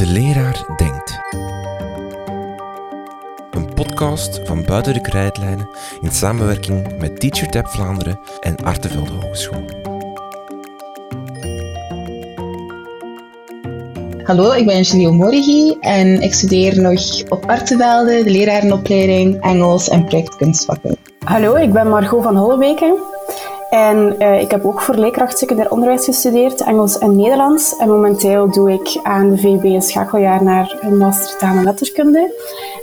De leraar denkt. Een podcast van Buiten de Krijtlijnen in samenwerking met TeacherTap Vlaanderen en Artevelde Hogeschool. Hallo, ik ben Julie Morigi en ik studeer nog op Artevelde, de lerarenopleiding Engels en projectkunstvakken. Hallo, ik ben Margot van Hollebeke en uh, ik heb ook voor leerkracht secundair onderwijs gestudeerd, Engels en Nederlands. En momenteel doe ik aan de VB een schakeljaar naar een master taal en letterkunde.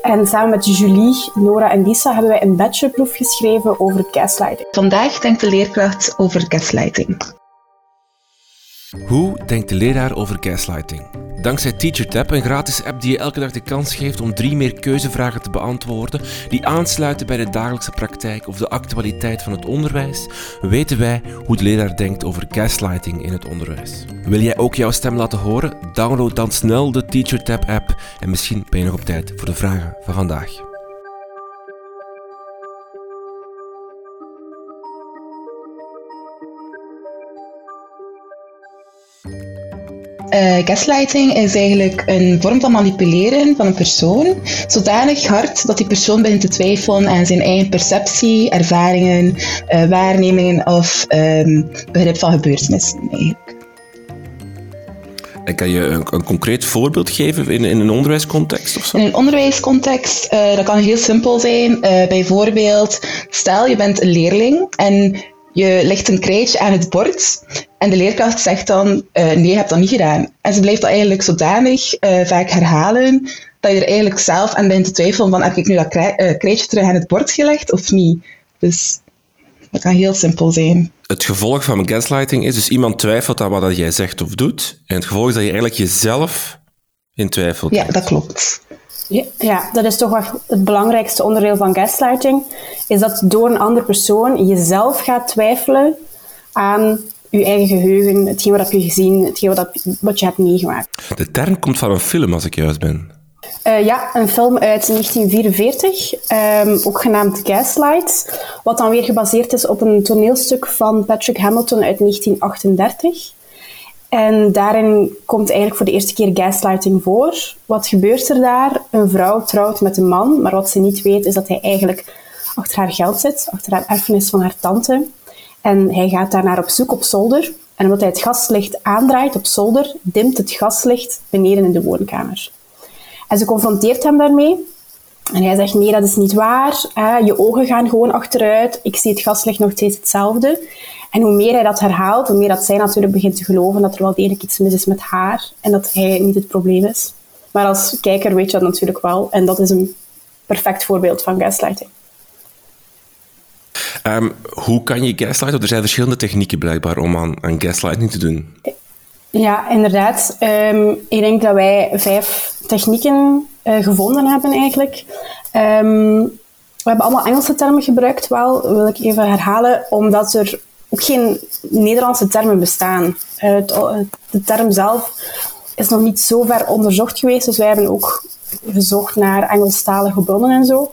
En samen met Julie, Nora en Lisa hebben wij een bachelorproef geschreven over gaslighting. Vandaag denkt de leerkracht over gaslighting. Hoe denkt de leraar over gaslighting? Dankzij TeacherTap, een gratis app die je elke dag de kans geeft om drie meer keuzevragen te beantwoorden die aansluiten bij de dagelijkse praktijk of de actualiteit van het onderwijs, weten wij hoe de leraar denkt over gaslighting in het onderwijs. Wil jij ook jouw stem laten horen? Download dan snel de TeacherTap app en misschien ben je nog op tijd voor de vragen van vandaag. Uh, gaslighting is eigenlijk een vorm van manipuleren van een persoon, zodanig hard dat die persoon begint te twijfelen aan zijn eigen perceptie, ervaringen, uh, waarnemingen of um, begrip van gebeurtenissen. Eigenlijk. En kan je een, een, concreet voorbeeld geven in, in een onderwijscontext of zo? In een onderwijscontext, uh, dat kan heel simpel zijn. bijvoorbeeld, stel je bent een leerling en je legt een krijtje aan het bord en de leerkracht zegt dan, uh, nee, je hebt dat niet gedaan. En ze blijft dat eigenlijk zodanig uh, vaak herhalen, dat je er eigenlijk zelf aan bent te twijfelen van, heb ik nu dat uh, krijtje terug aan het bord gelegd of niet? Dus dat kan heel simpel zijn. Het gevolg van gaslighting is dus iemand twijfelt aan wat jij zegt of doet. En het gevolg is dat je eigenlijk jezelf in twijfel Ja, dat klopt. Ja, dat is toch wel het belangrijkste onderdeel van gaslighting. Is dat door een andere persoon jezelf gaat twijfelen aan je eigen geheugen, hetgeen wat heb je gezien, hetgeen wat, wat je hebt meegemaakt. De term komt van een film, als ik juist ben. Uh, ja, een film uit 1944, um, ehm, ook genaamd Gaslight, wat dan weer gebaseerd is op een toneelstuk van Patrick Hamilton uit 1938. En daarin komt eigenlijk voor de eerste keer gaslighting voor. Wat gebeurt er daar? Een vrouw trouwt met een man, maar wat ze niet weet is dat hij eigenlijk achter haar geld zit, achter haar erfenis van haar tante. En hij gaat daarnaar op zoek op zolder. En omdat hij het gaslicht aandraait op zolder, dimt het gaslicht beneden in de woonkamer. En ze confronteert hem daarmee. En hij zegt, nee, dat is niet waar. Je ogen gaan gewoon achteruit. Ik zie het gaslicht nog steeds hetzelfde. En hoe meer hij dat herhaalt, hoe meer dat zij natuurlijk begint te geloven dat er wel degelijk iets mis is met haar en dat hij niet het probleem is. Maar als kijker weet je dat natuurlijk wel. En dat is een perfect voorbeeld van gaslighting. Um, hoe kan je gaslighten? Er zijn verschillende technieken blijkbaar om aan, aan gaslighting te doen. Ja, inderdaad. Um, ik denk dat wij vijf technieken uh, gevonden hebben eigenlijk. Um, we hebben allemaal Engelse termen gebruikt, wel, wil ik even herhalen, omdat er ook geen Nederlandse termen bestaan. Uh, de term zelf is nog niet zo ver onderzocht geweest, dus wij hebben ook gezocht naar Engelstalige bronnen en zo.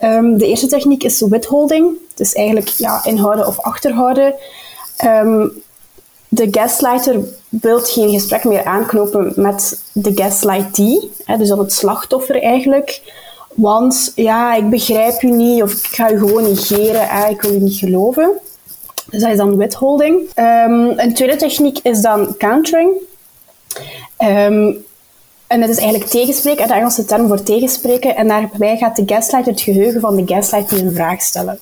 Um, de eerste techniek is withholding, dus eigenlijk ja, inhouden of achterhouden. Um, de gaslighter wil geen gesprek meer aanknopen met de gaslightee, hè, dus dan het slachtoffer eigenlijk. Want ja, ik begrijp u niet of ik ga u gewoon negeren, hè, ik wil u niet geloven. Dus dat is dan withholding. Um, een tweede techniek is dan countering. Um, en dat is eigenlijk tegenspreken, de Engelse term voor tegenspreken. En daarbij gaat de gaslighter het geheugen van de gaslighter in vraag stellen.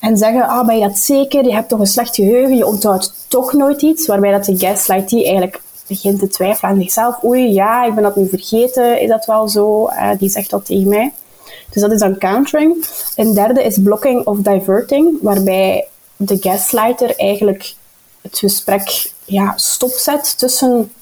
En zeggen, ah, ben je dat zeker? Je hebt toch een slecht geheugen, je onthoudt toch nooit iets. Waarbij dat de gaslighter eigenlijk begint te twijfelen aan zichzelf. Oei, ja, ik ben dat nu vergeten. Is dat wel zo? Uh, die zegt dat tegen mij. Dus dat is dan countering. Een derde is blocking of diverting, waarbij de gaslighter eigenlijk het gesprek ja, stopzet tussen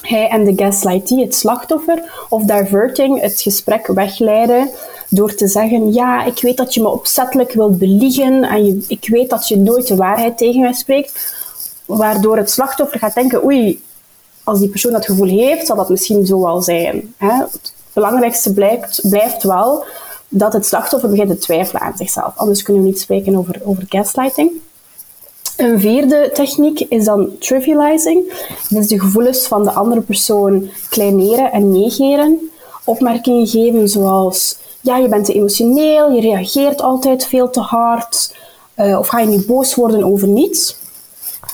hij en de gaslightee, het slachtoffer, of diverting, het gesprek wegleiden door te zeggen, ja, ik weet dat je me opzettelijk wilt beliegen en je, ik weet dat je nooit de waarheid tegen mij spreekt, waardoor het slachtoffer gaat denken, oei, als die persoon dat gevoel heeft, zal dat misschien zo wel zijn. Hè? Het belangrijkste blijft, blijft wel dat het slachtoffer begint te twijfelen aan zichzelf. Anders kunnen we niet spreken over, over gaslighting. Een vierde techniek is dan trivializing. Dat is de gevoelens van de andere persoon kleineren en negeren. Opmerkingen geven zoals ja, je bent te emotioneel, je reageert altijd veel te hard, uh, of ga je nu boos worden over niets.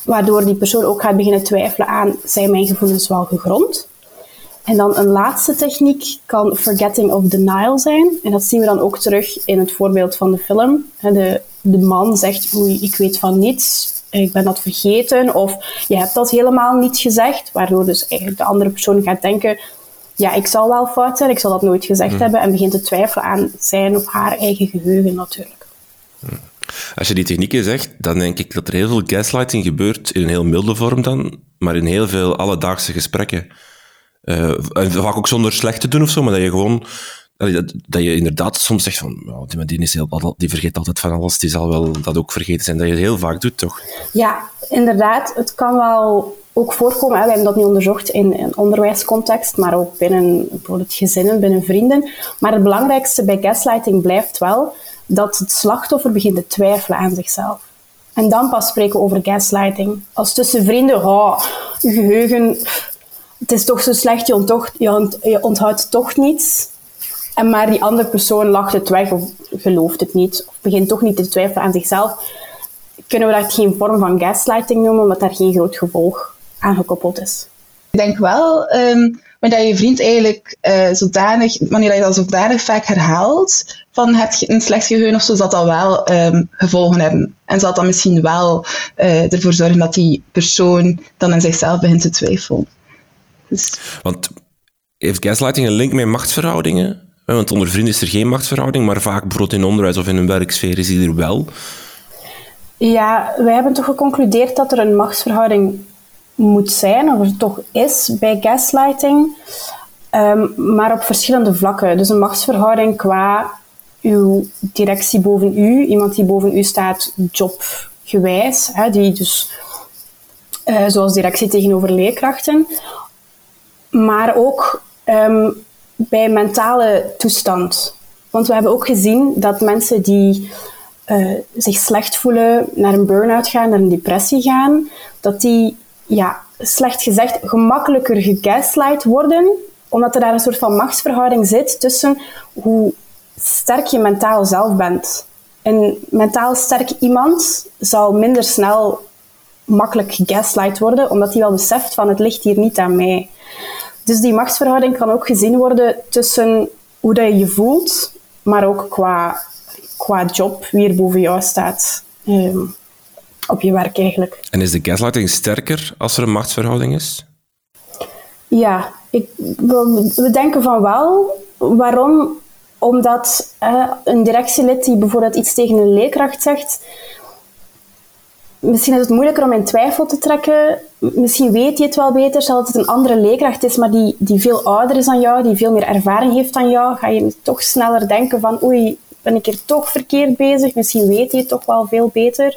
Waardoor die persoon ook gaat beginnen twijfelen aan, zijn mijn gevoelens wel gegrond? En dan een laatste techniek kan forgetting of denial zijn. En dat zien we dan ook terug in het voorbeeld van de film. De, de man zegt, oei, ik weet van niets, ik ben dat vergeten. Of je hebt dat helemaal niet gezegd. Waardoor dus eigenlijk de andere persoon gaat denken, ja, ik zal wel fout zijn, ik zal dat nooit gezegd hmm. hebben. En begint te twijfelen aan zijn of haar eigen geheugen natuurlijk. Hmm. Als je die technieken zegt, dan denk ik dat er heel veel gaslighting gebeurt in een heel milde vorm dan, maar in heel veel alledaagse gesprekken. Vaak ook zonder slecht te doen of zo, maar dat je gewoon dat, je inderdaad soms zegt van, die, die, die vergeet altijd van alles, die zal wel dat ook vergeten zijn. Dat je het heel vaak doet, toch? Ja, inderdaad. Het kan wel ook voorkomen. We hebben dat nu onderzocht in een onderwijscontext, maar ook binnen bijvoorbeeld gezinnen, binnen vrienden. Maar het belangrijkste bij gaslighting blijft wel dat het slachtoffer begint te twijfelen aan zichzelf. En dan pas spreken we over gaslighting. Als tussen vrienden, oh, geheugen, het is toch zo slecht, je, onthoudt, toch niets. En maar die andere persoon lacht het weg of gelooft het niet, of begint toch niet te twijfelen aan zichzelf. Kunnen we dat geen vorm van gaslighting noemen, omdat daar geen groot gevolg aan gekoppeld is? Ik denk wel, um, wanneer je vriend eigenlijk uh, zodanig, wanneer je dat zodanig vaak herhaalt, van heb een slecht geheugen of zo, zal dat wel um, gevolgen hebben. En zal dat misschien wel uh, ervoor zorgen dat die persoon dan aan zichzelf begint te twijfelen. Dus... Want heeft gaslighting een link met machtsverhoudingen? Want onder vrienden is er geen machtsverhouding, maar vaak bijvoorbeeld in onderwijs of in een werksfeer is die er wel. Ja, wij hebben toch geconcludeerd dat er een machtsverhouding moet zijn, of er toch is bij gaslighting, um, maar op verschillende vlakken. Dus een machtsverhouding qua uw directie boven u, iemand die boven u staat jobgewijs, hè, die dus uh, zoals directie tegenover leerkrachten, maar ook um, bij mentale toestand. Want we hebben ook gezien dat mensen die uh, zich slecht voelen, naar een burn-out gaan, naar een depressie gaan, dat die, ja, slecht gezegd, gemakkelijker gegaslight worden, omdat er daar een soort van machtsverhouding zit tussen hoe sterk je mentaal zelf bent. Een mentaal sterk iemand zal minder snel makkelijk gegaslight worden, omdat hij wel beseft van het ligt hier niet aan mij. Dus die machtsverhouding kan ook gezien worden tussen hoe dat je je voelt, maar ook qua, qua job, wie er boven jou staat. Ehm, op je werk eigenlijk. En is de gaslighting sterker als er een machtsverhouding is? Ja, ik, we, denken van wel. Waarom? Omdat een directielid die bijvoorbeeld iets tegen een leerkracht zegt, misschien is het moeilijker om in twijfel te trekken. Misschien weet je het wel beter, zal het een andere leerkracht is, maar die, die veel ouder is dan jou, die veel meer ervaring heeft dan jou, ga je toch sneller denken van oei, ben ik hier toch verkeerd bezig? Misschien weet je het toch wel veel beter.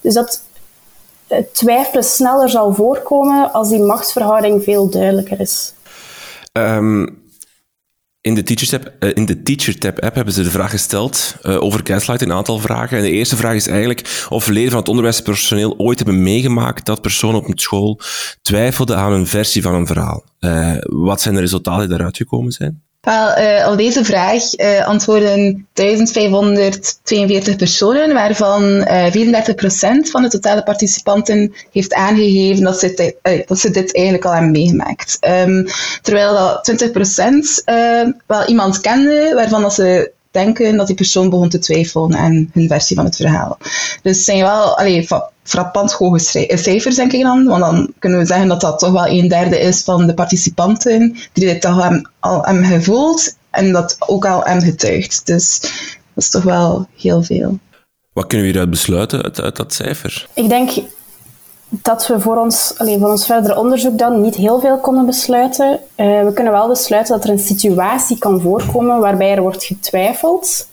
Dus dat twijfelen sneller zal voorkomen als die machtsverhouding veel duidelijker is. Um in de, Teacher Tab, uh, in de Teacher Tab app hebben ze de vraag gesteld uh, over gaslight, een aantal vragen. En de eerste vraag is eigenlijk of leden van het onderwijspersoneel ooit hebben meegemaakt dat personen op een school twijfelden aan een versie van een verhaal. Uh, wat zijn de resultaten die daaruit gekomen zijn? Wel, uh, op deze vraag uh, antwoorden 1542 personen, waarvan uh, eh, 34% van de totale participanten heeft aangegeven dat ze, dat ze dit eigenlijk al hebben meegemaakt. Um, terwijl dat 20% wel iemand kende waarvan dat ze denken dat die persoon begon te twijfelen aan hun versie van het verhaal. Dus zijn wel allee, frappant hoge cijfers, denk ik dan. Want dan kunnen we zeggen dat dat toch wel een derde is van de participanten die dit al hebben, al hebben gevoeld en dat ook al hebben getuigd. Dus dat is toch wel heel veel. Wat kunnen we hieruit besluiten uit, uit dat cijfer? Ik denk dat we voor ons, alleen voor ons verder onderzoek dan niet heel veel konden besluiten. Uh, we kunnen wel besluiten dat er een situatie kan voorkomen waarbij er wordt getwijfeld.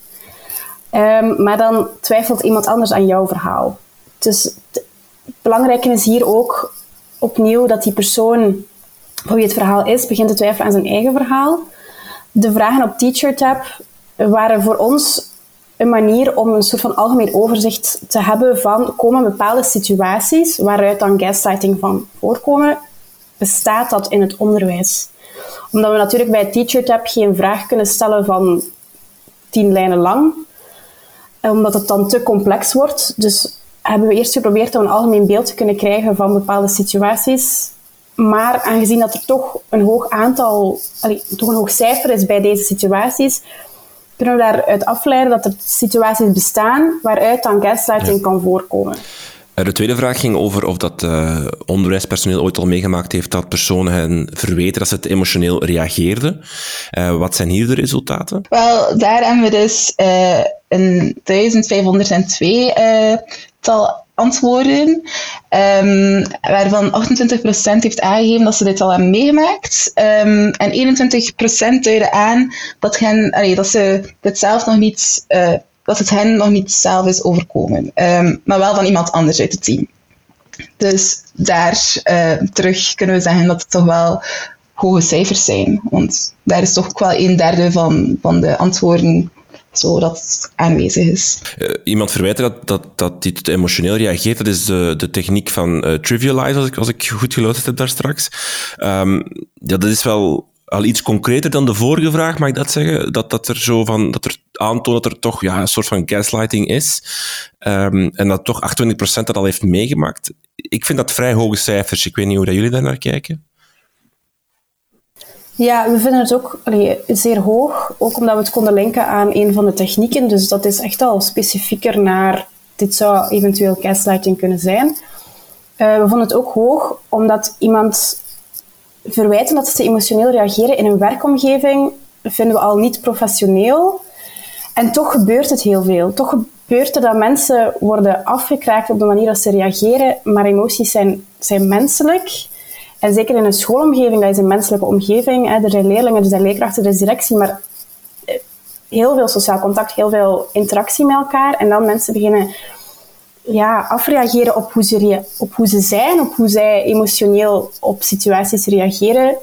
Um, maar dan twijfelt iemand anders aan jouw verhaal. Dus het belangrijke is hier ook opnieuw dat die persoon van wie het verhaal is, begint te twijfelen aan zijn eigen verhaal. De vragen op TeacherTab waren voor ons een manier om een soort van algemeen overzicht te hebben van komen bepaalde situaties waaruit dan gaslighting van voorkomen, bestaat dat in het onderwijs? Omdat we natuurlijk bij TeacherTap geen vraag kunnen stellen van tien lijnen lang, omdat het dan te complex wordt. Dus hebben we eerst geprobeerd om een algemeen beeld te kunnen krijgen van bepaalde situaties. Maar aangezien dat er toch een hoog aantal, toch een hoog cijfer is bij deze situaties, kunnen we daaruit afleiden dat er situaties bestaan waaruit dan gaslighting kan voorkomen. Eh, de tweede vraag ging over of dat uh, onderwijspersoneel ooit al meegemaakt heeft dat personen hen verweten dat ze het emotioneel reageerden. Uh, wat zijn hier de resultaten? Wel, daar hebben we dus een 1502 tal antwoorden, um, waarvan 28% heeft aangegeven dat ze dit al hebben meegemaakt. Um, en 21% duiden aan dat, hen, dat ze dit zelf nog niet dat het hen nog niet zelf is overkomen, um, maar wel van iemand anders uit het team. Dus daar uh, terug kunnen we zeggen dat het toch wel hoge cijfers zijn. Want daar is toch wel een derde van, van de antwoorden zo dat het aanwezig is. Uh, iemand verwijten dat, dat, dat dit emotioneel reageert. Dat is de, de techniek van uh, trivialize, als ik, als ik goed geluisterd heb daar straks. Um, ja, dat is wel al iets concreter dan de vorige vraag, mag ik dat zeggen? Dat, dat er zo van, dat er aantoont dat er toch ja, een soort van gaslighting is. Um, en dat toch 28% dat al heeft meegemaakt. Ik vind dat vrij hoge cijfers. Ik weet niet hoe dat jullie daar naar kijken. Ja, we vinden het ook zeer hoog. Ook omdat we het konden linken aan een van de technieken. Dus dat is echt al specifieker naar dit zou eventueel gaslighting kunnen zijn. Uh, we vonden het ook hoog omdat iemand verwijten dat ze emotioneel reageren in een werkomgeving vinden we al niet professioneel. En toch gebeurt het heel veel. Toch gebeurt er dat mensen worden afgekraakt op de manier dat ze reageren, maar emoties zijn, zijn menselijk. En zeker in een schoolomgeving, dat is een menselijke omgeving. Hè. Er zijn leerlingen, er zijn leerkrachten, er is directie, maar eh, heel veel sociaal contact, heel veel interactie met elkaar. En dan mensen beginnen ja, afreageren op hoe, ze op hoe ze zijn, op hoe zij emotioneel op situaties reageren,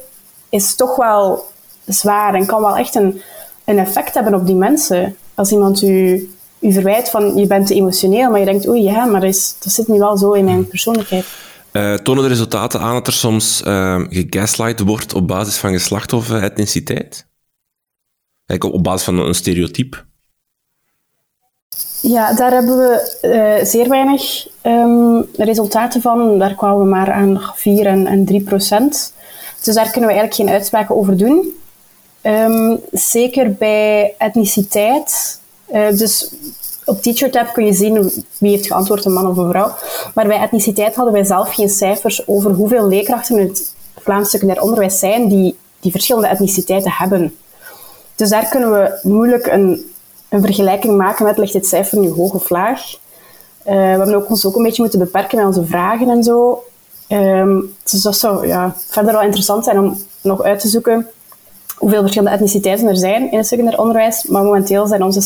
is toch wel zwaar en kan wel echt een, een effect hebben op die mensen. Als iemand u, u verwijt van je bent te emotioneel, maar je denkt, oei ja, maar is, dat zit nu wel zo in mijn persoonlijkheid. Uh, tonen de resultaten aan dat er soms uh, gegaslight wordt op basis van geslacht of etniciteit? Eigenlijk op basis van een stereotype? Ja, daar hebben we uh, zeer weinig um, resultaten van. Daar kwamen we maar aan 4 en, en 3 procent. Dus daar kunnen we eigenlijk geen uitspraken over doen. Um, zeker bij etniciteit. Uh, dus op TeacherTap kun je zien wie heeft geantwoord, een man of een vrouw. Maar bij etniciteit hadden wij zelf geen cijfers over hoeveel leerkrachten in het Vlaams secundair onderwijs zijn die, die verschillende etniciteiten hebben. Dus daar kunnen we moeilijk een een vergelijking maken met ligt dit cijfer nu hoog of laag. Uh, we hebben ook ons ook een beetje moeten beperken met onze vragen en zo. Um, dus dat zou ja, verder wel interessant zijn om nog uit te zoeken hoeveel verschillende etniciteiten er zijn in het secundair onderwijs. Maar momenteel zijn onze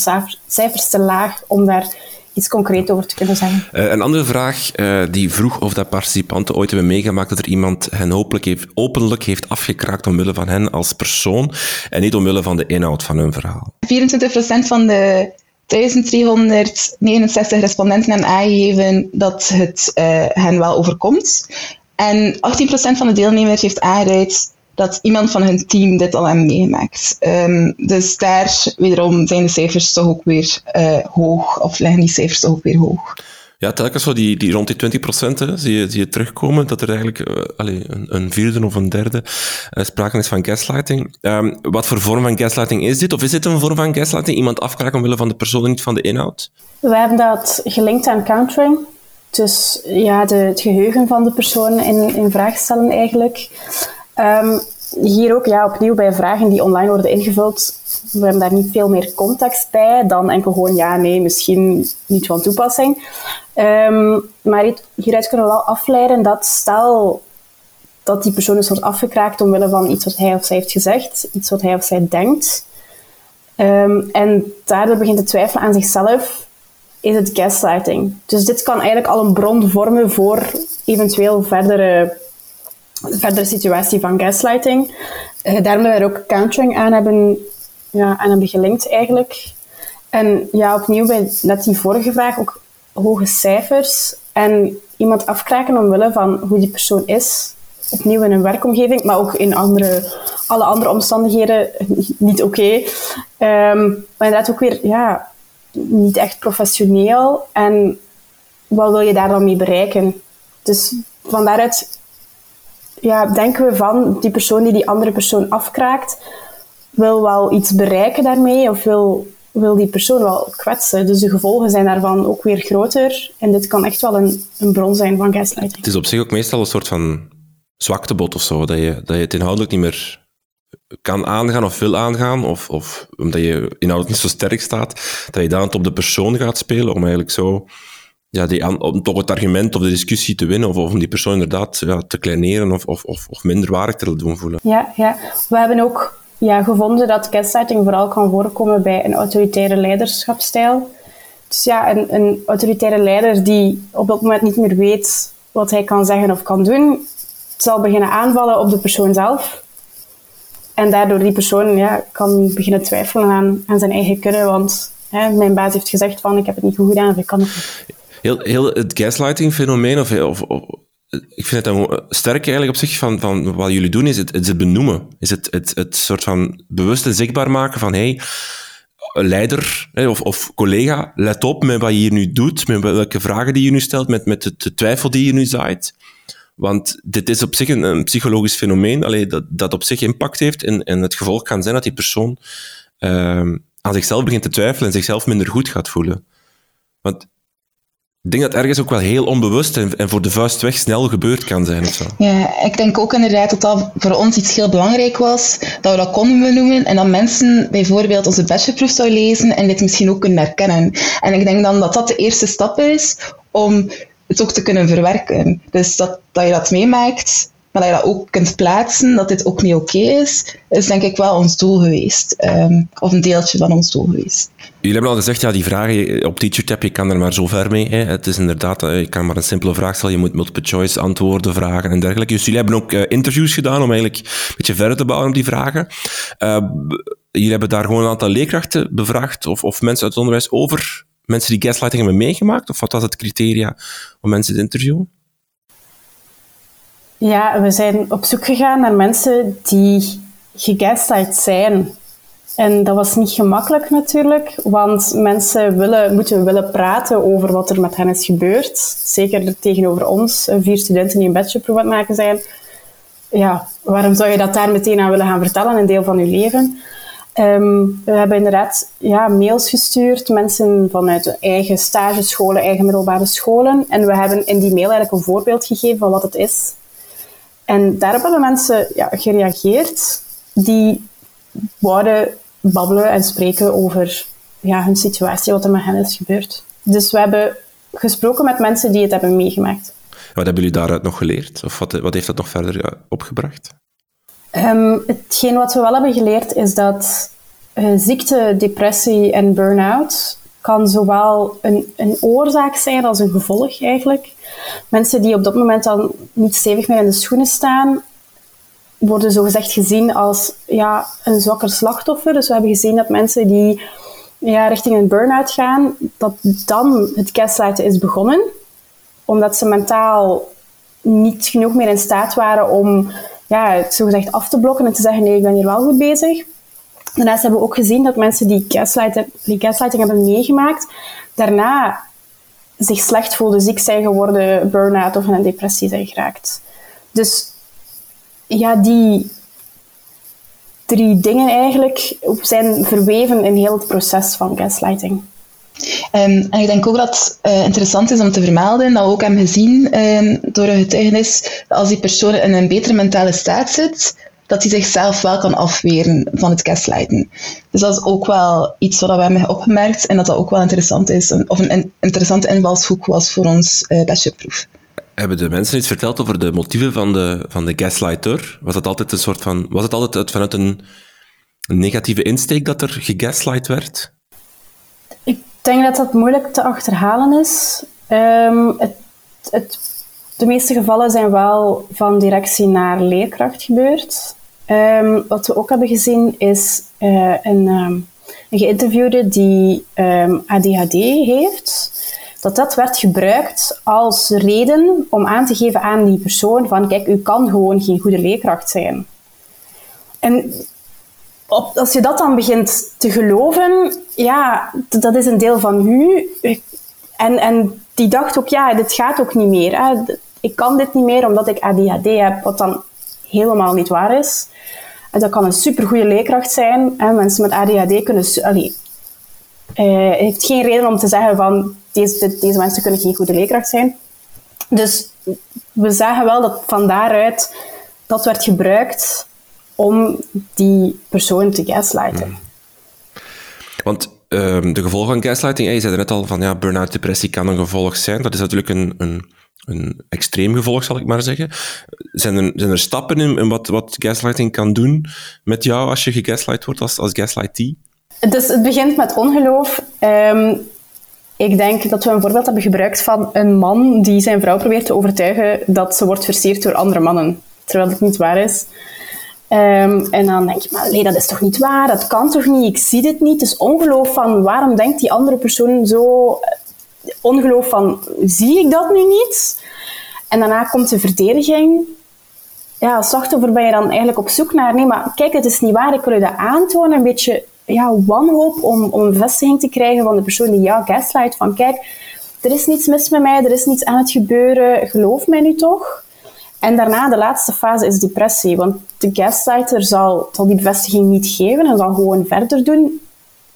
cijfers te laag om daar iets concreet over te kunnen zeggen. Uh, een andere vraag uh, die vroeg of dat participanten ooit hebben meegemaakt dat er iemand hen hopelijk heeft, openlijk heeft afgekraakt omwille van hen als persoon en niet omwille van de inhoud van hun verhaal. 24% van de 1369 respondenten hebben aangegeven dat het uh, hen wel overkomt. En 18% van de deelnemers heeft aangeduid dat iemand van hun team dit al heeft meegemaakt. Um, dus daar wederom zijn de cijfers toch ook weer uh, hoog, of liggen die cijfers toch ook weer hoog. Ja, telkens zo die, die rond die 20 procent zie, je, zie je terugkomen, dat er eigenlijk uh, allez, een, een, vierde of een derde uh, sprake is van gaslighting. Um, wat voor vorm van gaslighting is dit? Of is dit een vorm van gaslighting? Iemand afkraken omwille van de persoon en niet van de inhoud? We hebben dat gelinkt aan countering. Dus ja, de, het geheugen van de persoon in, in vraag stellen eigenlijk. Um, hier ook ja, opnieuw bij vragen die online worden ingevuld, we hebben daar niet veel meer context bij dan enkel gewoon ja, nee, misschien niet van toepassing. Um, maar hieruit kunnen we wel afleiden dat stel dat die persoon is wordt afgekraakt omwille van iets wat hij of zij heeft gezegd, iets wat hij of zij denkt, um, en daardoor begint te twijfelen aan zichzelf, is het gaslighting. Dus dit kan eigenlijk al een bron vormen voor eventueel verdere verdere situatie van gaslighting. Uh, daarom dat we er ook countering aan hebben, ja, aan hebben gelinkt eigenlijk. En ja, opnieuw bij net die vorige vraag ook hoge cijfers en iemand afkraken omwille van hoe die persoon is. Opnieuw in een werkomgeving, maar ook in andere, alle andere omstandigheden niet oké. Ehm, maar inderdaad ook weer ja, niet echt professioneel. En wat wil je daar dan mee bereiken? Dus van daaruit ja, denken we van die persoon die die andere persoon afkraakt, wil wel iets bereiken daarmee of wil, wil die persoon wel kwetsen. Dus de gevolgen zijn daarvan ook weer groter. En dit kan echt wel een, een bron zijn van gaslighting. Het is op zich ook meestal een soort van zwaktebod of zo, dat je, dat je het inhoudelijk niet meer kan aangaan of wil aangaan, of, of omdat je inhoudelijk niet zo sterk staat, dat je dan op de persoon gaat spelen om eigenlijk zo ja, die, om toch het argument of de discussie te winnen, of, of om die persoon inderdaad te kleineren of, of, of, of minder waardig te doen voelen. Ja, ja. we hebben ook ja, gevonden dat gaslighting vooral kan voorkomen bij een autoritaire leiderschapsstijl. Dus ja, een, een autoritaire leider die op dat moment niet meer weet wat hij kan zeggen of kan doen, zal beginnen aanvallen op de persoon zelf. En daardoor die persoon ja, kan beginnen twijfelen aan, aan zijn eigen kunnen, want hè, mijn baas heeft gezegd van ik heb het niet goed gedaan of ik kan het niet. Heel, heel het gaslighting-fenomeen, of, of, ik vind het dan sterk eigenlijk op zich van, van wat jullie doen, is het, het benoemen. Is het, het, het soort van bewust en zichtbaar maken van hey, leider of, of collega, let op met wat je hier nu doet, met welke vragen die je nu stelt, met, met de, twijfel die je nu zaait. Want dit is op zich een, psychologisch fenomeen alleen dat, dat op zich impact heeft en, en het gevolg kan zijn dat die persoon uh, aan zichzelf begint te twijfelen en zichzelf minder goed gaat voelen. Want ik denk dat ergens ook wel heel onbewust en, voor de vuist weg snel gebeurd kan zijn. Of zo. Ja, ik denk ook inderdaad dat dat voor ons iets heel belangrijk was, dat we dat konden benoemen en dat mensen bijvoorbeeld onze bachelorproef zouden lezen en dit misschien ook kunnen herkennen. En ik denk dan dat dat de eerste stap is om het ook te kunnen verwerken. Dus dat, dat je dat meemaakt, maar dat je dat ook kunt plaatsen, dat dit ook niet oké is, is denk ik wel ons doel geweest. Um, of een deeltje van ons doel geweest. Jullie hebben al gezegd, ja, die vragen op TeacherTap, je kan er maar zo ver mee. Hè. Het is inderdaad, eh, je kan maar een simpele vraag stellen, je moet multiple choice antwoorden vragen en dergelijke. Dus jullie hebben ook uh, interviews gedaan om eigenlijk een beetje verder te bouwen op die vragen. Jullie hebben daar gewoon een aantal leerkrachten bevraagd, of, of mensen uit het onderwijs, over mensen die gaslighting hebben meegemaakt? Of wat was het criteria om mensen te interviewen? Ja, we zijn op zoek gegaan naar mensen die gegaslight zijn. En dat was niet gemakkelijk natuurlijk, want mensen willen, moeten willen praten over wat er met hen is gebeurd. Zeker tegenover ons, vier studenten die een bachelorproef aan het maken zijn. Ja, waarom zou je dat daar meteen aan willen gaan vertellen, een deel van je leven? Um, we hebben inderdaad ja, mails gestuurd, mensen vanuit eigen stagescholen, eigen middelbare scholen. En we hebben in die mail eigenlijk een voorbeeld gegeven van wat het is. En daarop hebben mensen ja, gereageerd die wouden babbelen en spreken over ja, hun situatie, wat er met hen is gebeurd. Dus we hebben gesproken met mensen die het hebben meegemaakt. Wat hebben jullie daaruit nog geleerd? Of wat, wat heeft dat nog verder opgebracht? Um, hetgeen wat we wel hebben geleerd is dat uh, ziekte, depressie en burn-out kan zowel een, een oorzaak zijn als een gevolg eigenlijk. Mensen die op dat moment dan niet stevig meer in de schoenen staan, worden zogezegd gezien als ja, een zwakker slachtoffer. Dus we hebben gezien dat mensen die ja, richting een burn-out gaan, dat dan het gaslighten is begonnen. Omdat ze mentaal niet genoeg meer in staat waren om ja, het zogezegd af te blokken en te zeggen nee, ik ben hier wel goed bezig. Daarnaast hebben we ook gezien dat mensen die gaslighting, die gaslighting hebben meegemaakt, daarna zich slecht voelden, ziek zijn geworden, burn-out of in een depressie zijn geraakt. Dus ja, die drie dingen eigenlijk zijn verweven in heel het proces van gaslighting. Um, en ik denk ook dat het uh, interessant is om te vermelden dat we ook hebben gezien um, door een getuigenis als die persoon in een betere mentale staat zit, dat hij zichzelf wel kan afweren van het gaslighten. Dus dat is ook wel iets wat we hebben opgemerkt en dat dat ook wel interessant is, of een interessante invalshoek was voor ons uh, bachelorproef. Hebben de mensen iets verteld over de motieven van de, van de gaslighter? Was het altijd een soort van, was het altijd vanuit een, een negatieve insteek dat er gegaslight werd? Ik denk dat dat moeilijk te achterhalen is. Um, het, het, de meeste gevallen zijn wel van directie naar leerkracht gebeurd. Um, wat we ook hebben gezien is uh, een, um, een geïnterviewde die um, ADHD heeft, dat dat werd gebruikt als reden om aan te geven aan die persoon van kijk, u kan gewoon geen goede leerkracht zijn. En op, als je dat dan begint te geloven, ja, dat is een deel van u. En, en die dacht ook, ja, dit gaat ook niet meer. Hè. Ik kan dit niet meer omdat ik ADHD heb, wat dan helemaal niet waar is. En dat kan een supergoeie leerkracht zijn. Hè. Mensen met ADHD kunnen... Allee, uh, heeft geen reden om te zeggen van deze, deze mensen kunnen geen goede leerkracht zijn. Dus we zagen wel dat van daaruit dat werd gebruikt om die persoon te gaslighten. Hmm. Want ehm, de gevolgen van gaslighting, je zei net al van ja, burn-out, depressie kan een gevolg zijn. Dat is natuurlijk een, een, een extreem gevolg, zal ik maar zeggen. Zijn er, zijn er stappen in, wat, wat gaslighting kan doen met jou als je gegaslight wordt als, als gaslightee? Dus het begint met ongeloof. Um, ik denk dat we een voorbeeld hebben gebruikt van een man die zijn vrouw probeert te overtuigen dat ze wordt versierd door andere mannen, terwijl het niet waar is. Um, en dan denk je, maar nee, dat is toch niet waar? Dat kan toch niet? Ik zie dit niet. Dus ongeloof van, waarom denkt die andere persoon zo... Ongeloof van, zie ik dat nu niet? En daarna komt de verdediging. Ja, als slachtoffer ben je dan eigenlijk op zoek naar... Nee, maar kijk, het is niet waar. Ik wil je dat aantonen. Een beetje ja, wanhoop om, om een bevestiging te krijgen van de persoon die jou gaslight. Van kijk, er is niets mis met mij, er is niets aan het gebeuren, geloof mij nu toch? En daarna, de laatste fase, is depressie. Want de gaslighter zal, zal die bevestiging niet geven en zal gewoon verder doen.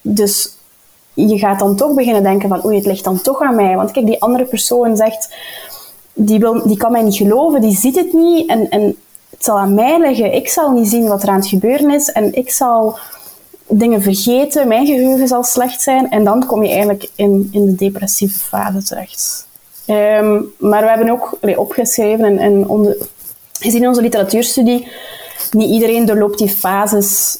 Dus je gaat dan toch beginnen denken van oei, het ligt dan toch aan mij. Want kijk, die andere persoon zegt, die, wil, die kan mij niet geloven, die ziet het niet. En, en het zal aan mij liggen. Ik zal niet zien wat er aan het gebeuren is. En ik zal dingen vergeten, mijn geheugen zal slecht zijn en dan kom je eigenlijk in, in de depressieve fase terecht. Um, maar we hebben ook opgeschreven en, en onder, gezien in onze literatuurstudie, niet iedereen doorloopt die fases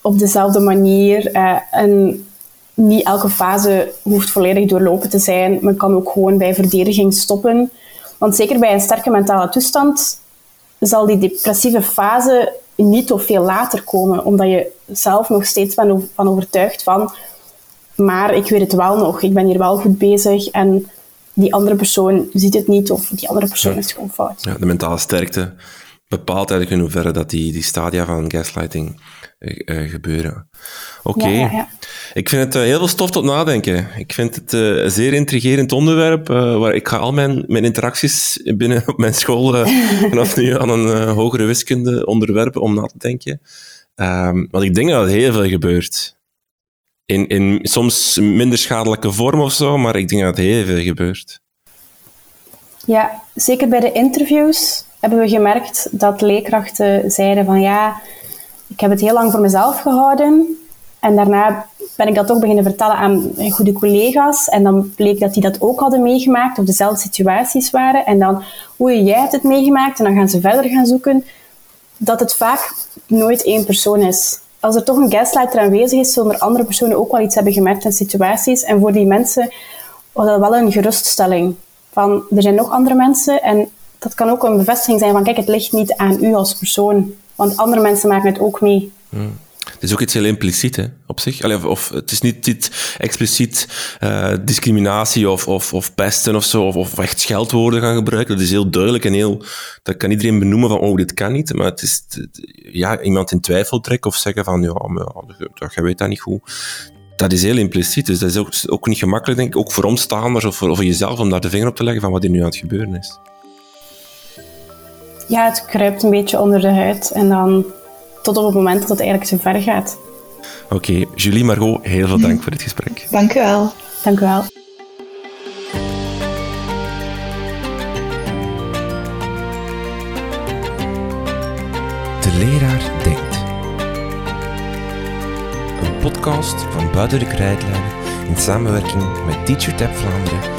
op dezelfde manier. Uh, en niet elke fase hoeft volledig doorlopen te zijn. Men kan ook gewoon bij verdediging stoppen. Want zeker bij een sterke mentale toestand zal die depressieve fase niet of veel later komen, omdat je zelf nog steeds bent van overtuigd van, maar ik weet het wel nog, ik ben hier wel goed bezig en die andere persoon ziet het niet of die andere persoon is gewoon fout. Ja, de mentale sterkte bepaalt eigenlijk in hoeverre dat die, die stadia van gaslighting uh, gebeuren. Oké. Ik vind het uh, heel veel stof tot nadenken. Ik vind het uh, een zeer intrigerend onderwerp. waar ik ga al mijn, mijn interacties binnen op mijn school vanaf nu aan een hogere wiskunde onderwerpen om na te denken. Um, want ik denk dat er heel veel gebeurt. In, in soms minder schadelijke vorm of zo, maar ik denk dat er heel veel gebeurt. Ja, zeker bij de interviews hebben we gemerkt dat leerkrachten zeiden van ja, ik heb het heel lang voor mezelf gehouden. En daarna ben ik dat toch beginnen vertellen aan goede collega's. En dan bleek dat die dat ook hadden meegemaakt of dezelfde situaties waren. En dan, oei, jij hebt het meegemaakt. En dan gaan ze verder gaan zoeken. Dat het vaak nooit één persoon is. Als er toch een gaslighter aanwezig is, zullen er andere personen ook wel iets hebben gemerkt in situaties. En voor die mensen was dat wel een geruststelling. Van, er zijn nog andere mensen en dat kan ook een bevestiging zijn van kijk, het ligt niet aan u als persoon. Want andere mensen maken het ook mee. Hmm. Het is ook iets heel impliciet, hè, op zich. Of, het is niet, niet expliciet uh, discriminatie of, of, of pesten of zo, of, of echt scheldwoorden gaan gebruiken. Dat is heel duidelijk en heel... Dat kan iedereen benoemen van, oh, dit kan niet. Maar het is, ja, iemand in twijfel trekken of zeggen van, ja, maar, jij weet dat niet goed. Dat is heel impliciet, dus dat is ook, ook niet gemakkelijk, denk ik, ook voor omstaanders of voor, of voor jezelf, om daar de vinger op te leggen van wat er nu aan het gebeuren is. Ja, het kruipt een beetje onder de huid en dan tot op het moment dat het eigenlijk zo ver gaat. Oké, Julie Margot, heel veel dank voor dit gesprek. Dank u wel. Dank u wel. De leraar denkt. Een podcast van Buiten de Krijtlijnen in samenwerking met TeacherTap Vlaanderen.